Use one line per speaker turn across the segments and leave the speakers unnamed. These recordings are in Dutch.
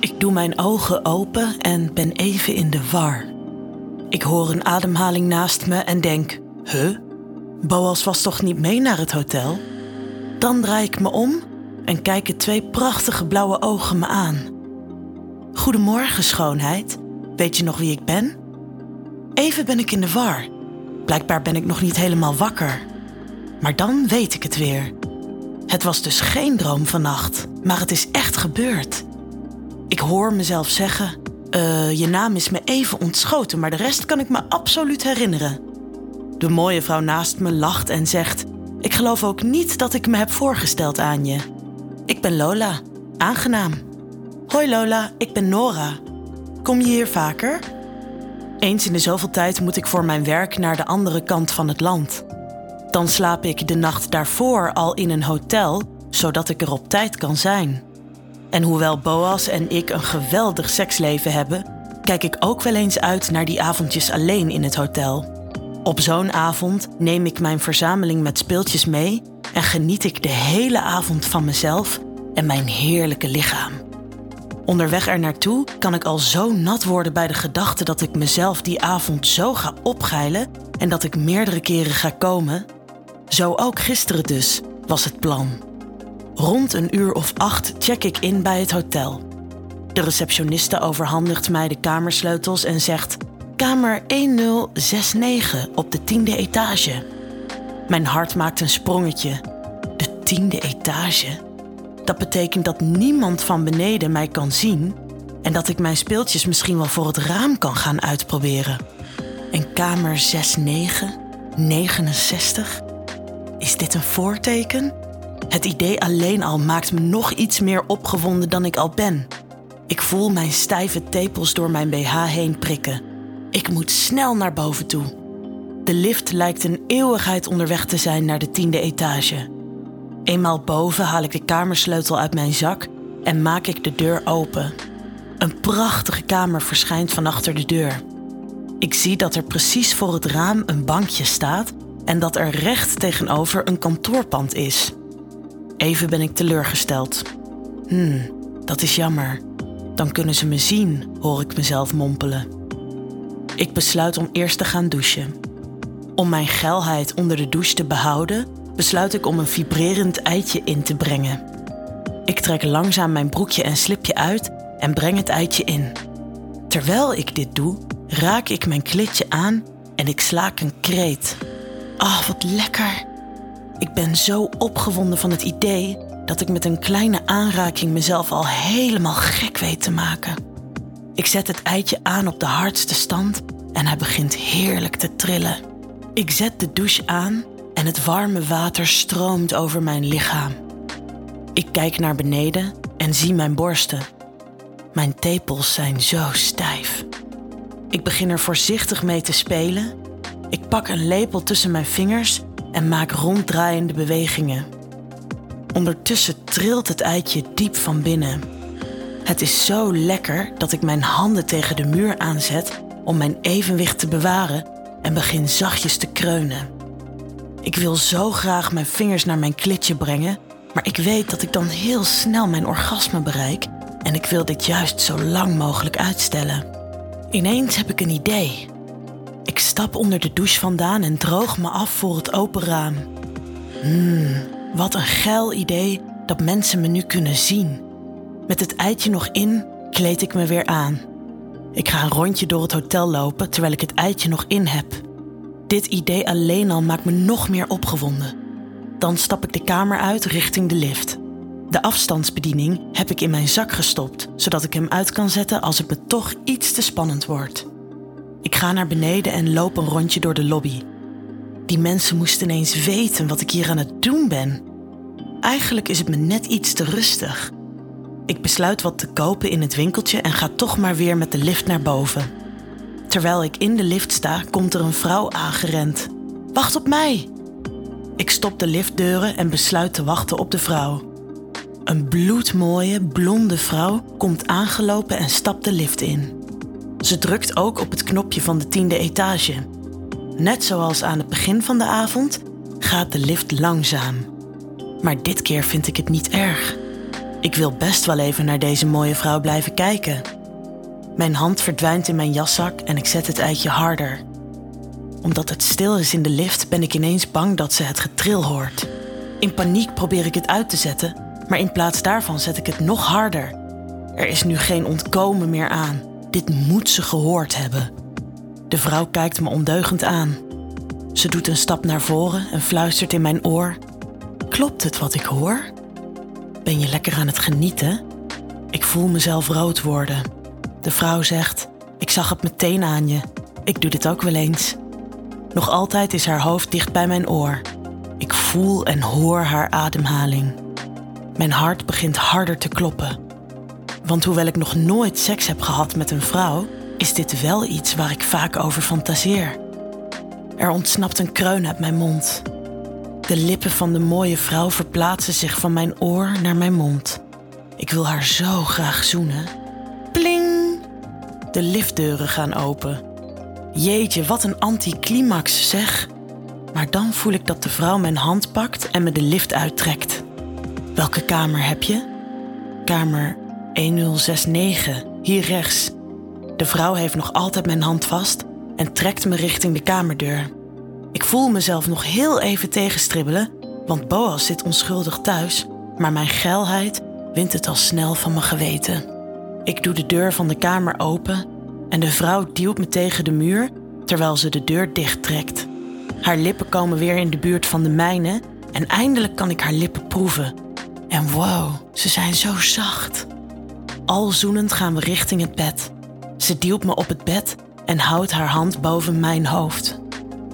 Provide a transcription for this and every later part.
Ik doe mijn ogen open en ben even in de war. Ik hoor een ademhaling naast me en denk: Huh? Boas was toch niet mee naar het hotel? Dan draai ik me om en kijken twee prachtige blauwe ogen me aan. Goedemorgen, schoonheid. Weet je nog wie ik ben? Even ben ik in de war. Blijkbaar ben ik nog niet helemaal wakker. Maar dan weet ik het weer. Het was dus geen droom vannacht, maar het is echt gebeurd. Ik hoor mezelf zeggen: uh, Je naam is me even ontschoten, maar de rest kan ik me absoluut herinneren. De mooie vrouw naast me lacht en zegt: Ik geloof ook niet dat ik me heb voorgesteld aan je. Ik ben Lola. Aangenaam. Hoi Lola, ik ben Nora. Kom je hier vaker? Eens in de zoveel tijd moet ik voor mijn werk naar de andere kant van het land. Dan slaap ik de nacht daarvoor al in een hotel, zodat ik er op tijd kan zijn. En hoewel Boas en ik een geweldig seksleven hebben, kijk ik ook wel eens uit naar die avondjes alleen in het hotel. Op zo'n avond neem ik mijn verzameling met speeltjes mee en geniet ik de hele avond van mezelf en mijn heerlijke lichaam. Onderweg er naartoe kan ik al zo nat worden bij de gedachte dat ik mezelf die avond zo ga opgeilen en dat ik meerdere keren ga komen. Zo ook gisteren dus, was het plan. Rond een uur of acht check ik in bij het hotel. De receptioniste overhandigt mij de kamersleutels en zegt: Kamer 1069 op de tiende etage. Mijn hart maakt een sprongetje. De tiende etage? Dat betekent dat niemand van beneden mij kan zien en dat ik mijn speeltjes misschien wel voor het raam kan gaan uitproberen. En kamer 6969? Is dit een voorteken? Het idee alleen al maakt me nog iets meer opgewonden dan ik al ben. Ik voel mijn stijve tepels door mijn BH heen prikken. Ik moet snel naar boven toe. De lift lijkt een eeuwigheid onderweg te zijn naar de tiende etage. Eenmaal boven haal ik de kamersleutel uit mijn zak en maak ik de deur open. Een prachtige kamer verschijnt van achter de deur. Ik zie dat er precies voor het raam een bankje staat en dat er recht tegenover een kantoorpand is. Even ben ik teleurgesteld. Hmm, dat is jammer. Dan kunnen ze me zien, hoor ik mezelf mompelen. Ik besluit om eerst te gaan douchen. Om mijn geilheid onder de douche te behouden, besluit ik om een vibrerend eitje in te brengen. Ik trek langzaam mijn broekje en slipje uit en breng het eitje in. Terwijl ik dit doe, raak ik mijn klitje aan en ik slaak een kreet. Ah, wat lekker! Ik ben zo opgewonden van het idee dat ik met een kleine aanraking mezelf al helemaal gek weet te maken. Ik zet het eitje aan op de hardste stand en hij begint heerlijk te trillen. Ik zet de douche aan en het warme water stroomt over mijn lichaam. Ik kijk naar beneden en zie mijn borsten. Mijn tepels zijn zo stijf. Ik begin er voorzichtig mee te spelen. Ik pak een lepel tussen mijn vingers en maak ronddraaiende bewegingen. Ondertussen trilt het eitje diep van binnen. Het is zo lekker dat ik mijn handen tegen de muur aanzet om mijn evenwicht te bewaren en begin zachtjes te kreunen. Ik wil zo graag mijn vingers naar mijn klitje brengen, maar ik weet dat ik dan heel snel mijn orgasme bereik en ik wil dit juist zo lang mogelijk uitstellen. Ineens heb ik een idee. Ik stap onder de douche vandaan en droog me af voor het open raam. Hmm, wat een geil idee dat mensen me nu kunnen zien. Met het eitje nog in, kleed ik me weer aan. Ik ga een rondje door het hotel lopen terwijl ik het eitje nog in heb. Dit idee alleen al maakt me nog meer opgewonden. Dan stap ik de kamer uit richting de lift. De afstandsbediening heb ik in mijn zak gestopt, zodat ik hem uit kan zetten als het me toch iets te spannend wordt. Ik ga naar beneden en loop een rondje door de lobby. Die mensen moesten ineens weten wat ik hier aan het doen ben. Eigenlijk is het me net iets te rustig. Ik besluit wat te kopen in het winkeltje en ga toch maar weer met de lift naar boven. Terwijl ik in de lift sta, komt er een vrouw aangerend. Wacht op mij! Ik stop de liftdeuren en besluit te wachten op de vrouw. Een bloedmooie, blonde vrouw komt aangelopen en stapt de lift in. Ze drukt ook op het knopje van de tiende etage. Net zoals aan het begin van de avond gaat de lift langzaam. Maar dit keer vind ik het niet erg. Ik wil best wel even naar deze mooie vrouw blijven kijken. Mijn hand verdwijnt in mijn jaszak en ik zet het eitje harder. Omdat het stil is in de lift ben ik ineens bang dat ze het getril hoort. In paniek probeer ik het uit te zetten, maar in plaats daarvan zet ik het nog harder. Er is nu geen ontkomen meer aan. Dit moet ze gehoord hebben. De vrouw kijkt me ondeugend aan. Ze doet een stap naar voren en fluistert in mijn oor: Klopt het wat ik hoor? Ben je lekker aan het genieten? Ik voel mezelf rood worden. De vrouw zegt: Ik zag het meteen aan je. Ik doe dit ook wel eens. Nog altijd is haar hoofd dicht bij mijn oor. Ik voel en hoor haar ademhaling. Mijn hart begint harder te kloppen. Want hoewel ik nog nooit seks heb gehad met een vrouw, is dit wel iets waar ik vaak over fantaseer. Er ontsnapt een kreun uit mijn mond. De lippen van de mooie vrouw verplaatsen zich van mijn oor naar mijn mond. Ik wil haar zo graag zoenen. Pling! De liftdeuren gaan open. Jeetje, wat een anticlimax zeg. Maar dan voel ik dat de vrouw mijn hand pakt en me de lift uittrekt. Welke kamer heb je? Kamer 1069, hier rechts. De vrouw heeft nog altijd mijn hand vast en trekt me richting de kamerdeur. Ik voel mezelf nog heel even tegenstribbelen, want Boas zit onschuldig thuis, maar mijn geilheid wint het al snel van mijn geweten. Ik doe de deur van de kamer open en de vrouw duwt me tegen de muur terwijl ze de deur dichttrekt. Haar lippen komen weer in de buurt van de mijne en eindelijk kan ik haar lippen proeven. En wow, ze zijn zo zacht. Al zoenend gaan we richting het bed. Ze duwt me op het bed en houdt haar hand boven mijn hoofd.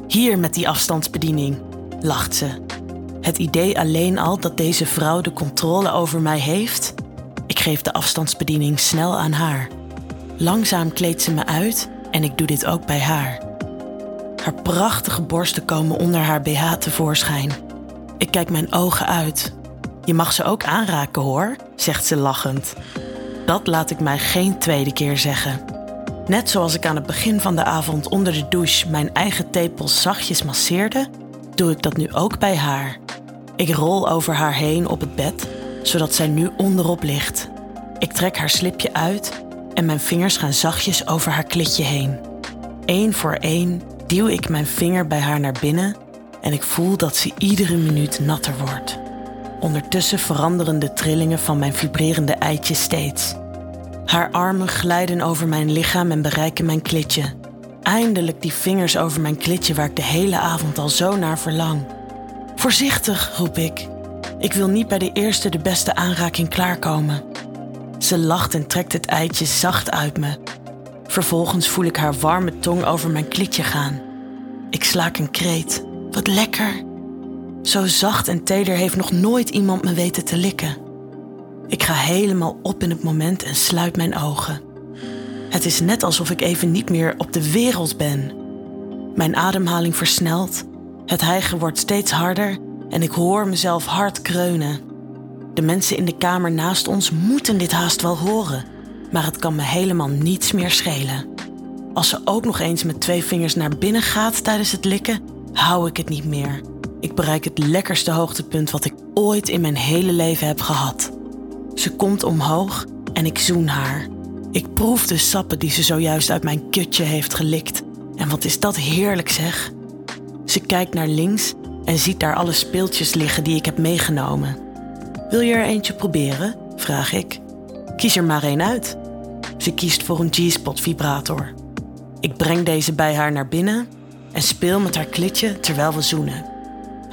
Hier met die afstandsbediening, lacht ze. Het idee alleen al dat deze vrouw de controle over mij heeft? Ik geef de afstandsbediening snel aan haar. Langzaam kleedt ze me uit en ik doe dit ook bij haar. Haar prachtige borsten komen onder haar BH tevoorschijn. Ik kijk mijn ogen uit. Je mag ze ook aanraken hoor, zegt ze lachend. Dat laat ik mij geen tweede keer zeggen. Net zoals ik aan het begin van de avond onder de douche mijn eigen tepels zachtjes masseerde, doe ik dat nu ook bij haar. Ik rol over haar heen op het bed, zodat zij nu onderop ligt. Ik trek haar slipje uit en mijn vingers gaan zachtjes over haar klitje heen. Eén voor één duw ik mijn vinger bij haar naar binnen en ik voel dat ze iedere minuut natter wordt. Ondertussen veranderen de trillingen van mijn vibrerende eitje steeds. Haar armen glijden over mijn lichaam en bereiken mijn klitje. Eindelijk die vingers over mijn klitje waar ik de hele avond al zo naar verlang. Voorzichtig, roep ik. Ik wil niet bij de eerste de beste aanraking klaarkomen. Ze lacht en trekt het eitje zacht uit me. Vervolgens voel ik haar warme tong over mijn klitje gaan. Ik slaak een kreet. Wat lekker. Zo zacht en teder heeft nog nooit iemand me weten te likken. Ik ga helemaal op in het moment en sluit mijn ogen. Het is net alsof ik even niet meer op de wereld ben. Mijn ademhaling versnelt, het hijgen wordt steeds harder en ik hoor mezelf hard kreunen. De mensen in de kamer naast ons moeten dit haast wel horen, maar het kan me helemaal niets meer schelen. Als ze ook nog eens met twee vingers naar binnen gaat tijdens het likken, hou ik het niet meer. Ik bereik het lekkerste hoogtepunt wat ik ooit in mijn hele leven heb gehad. Ze komt omhoog en ik zoen haar. Ik proef de sappen die ze zojuist uit mijn kutje heeft gelikt. En wat is dat heerlijk zeg. Ze kijkt naar links en ziet daar alle speeltjes liggen die ik heb meegenomen. Wil je er eentje proberen? vraag ik. Kies er maar één uit. Ze kiest voor een G-spot vibrator. Ik breng deze bij haar naar binnen en speel met haar klitje terwijl we zoenen.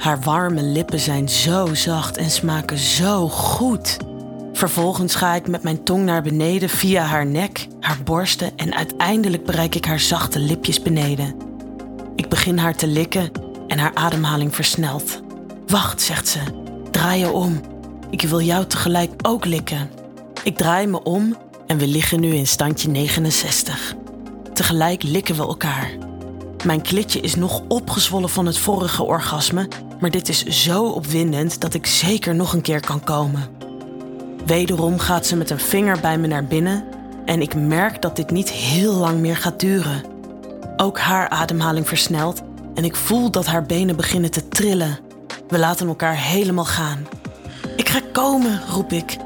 Haar warme lippen zijn zo zacht en smaken zo goed. Vervolgens ga ik met mijn tong naar beneden via haar nek, haar borsten en uiteindelijk bereik ik haar zachte lipjes beneden. Ik begin haar te likken en haar ademhaling versnelt. Wacht, zegt ze, draai je om. Ik wil jou tegelijk ook likken. Ik draai me om en we liggen nu in standje 69. Tegelijk likken we elkaar. Mijn klitje is nog opgezwollen van het vorige orgasme, maar dit is zo opwindend dat ik zeker nog een keer kan komen. Wederom gaat ze met een vinger bij me naar binnen en ik merk dat dit niet heel lang meer gaat duren. Ook haar ademhaling versnelt en ik voel dat haar benen beginnen te trillen. We laten elkaar helemaal gaan. Ik ga komen, roep ik.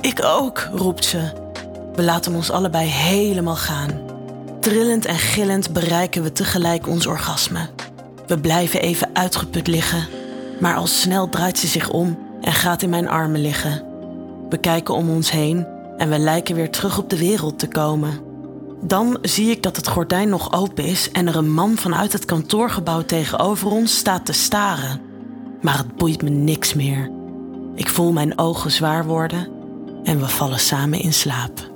Ik ook, roept ze. We laten ons allebei helemaal gaan. Trillend en gillend bereiken we tegelijk ons orgasme. We blijven even uitgeput liggen, maar al snel draait ze zich om en gaat in mijn armen liggen. We kijken om ons heen en we lijken weer terug op de wereld te komen. Dan zie ik dat het gordijn nog open is en er een man vanuit het kantoorgebouw tegenover ons staat te staren. Maar het boeit me niks meer. Ik voel mijn ogen zwaar worden en we vallen samen in slaap.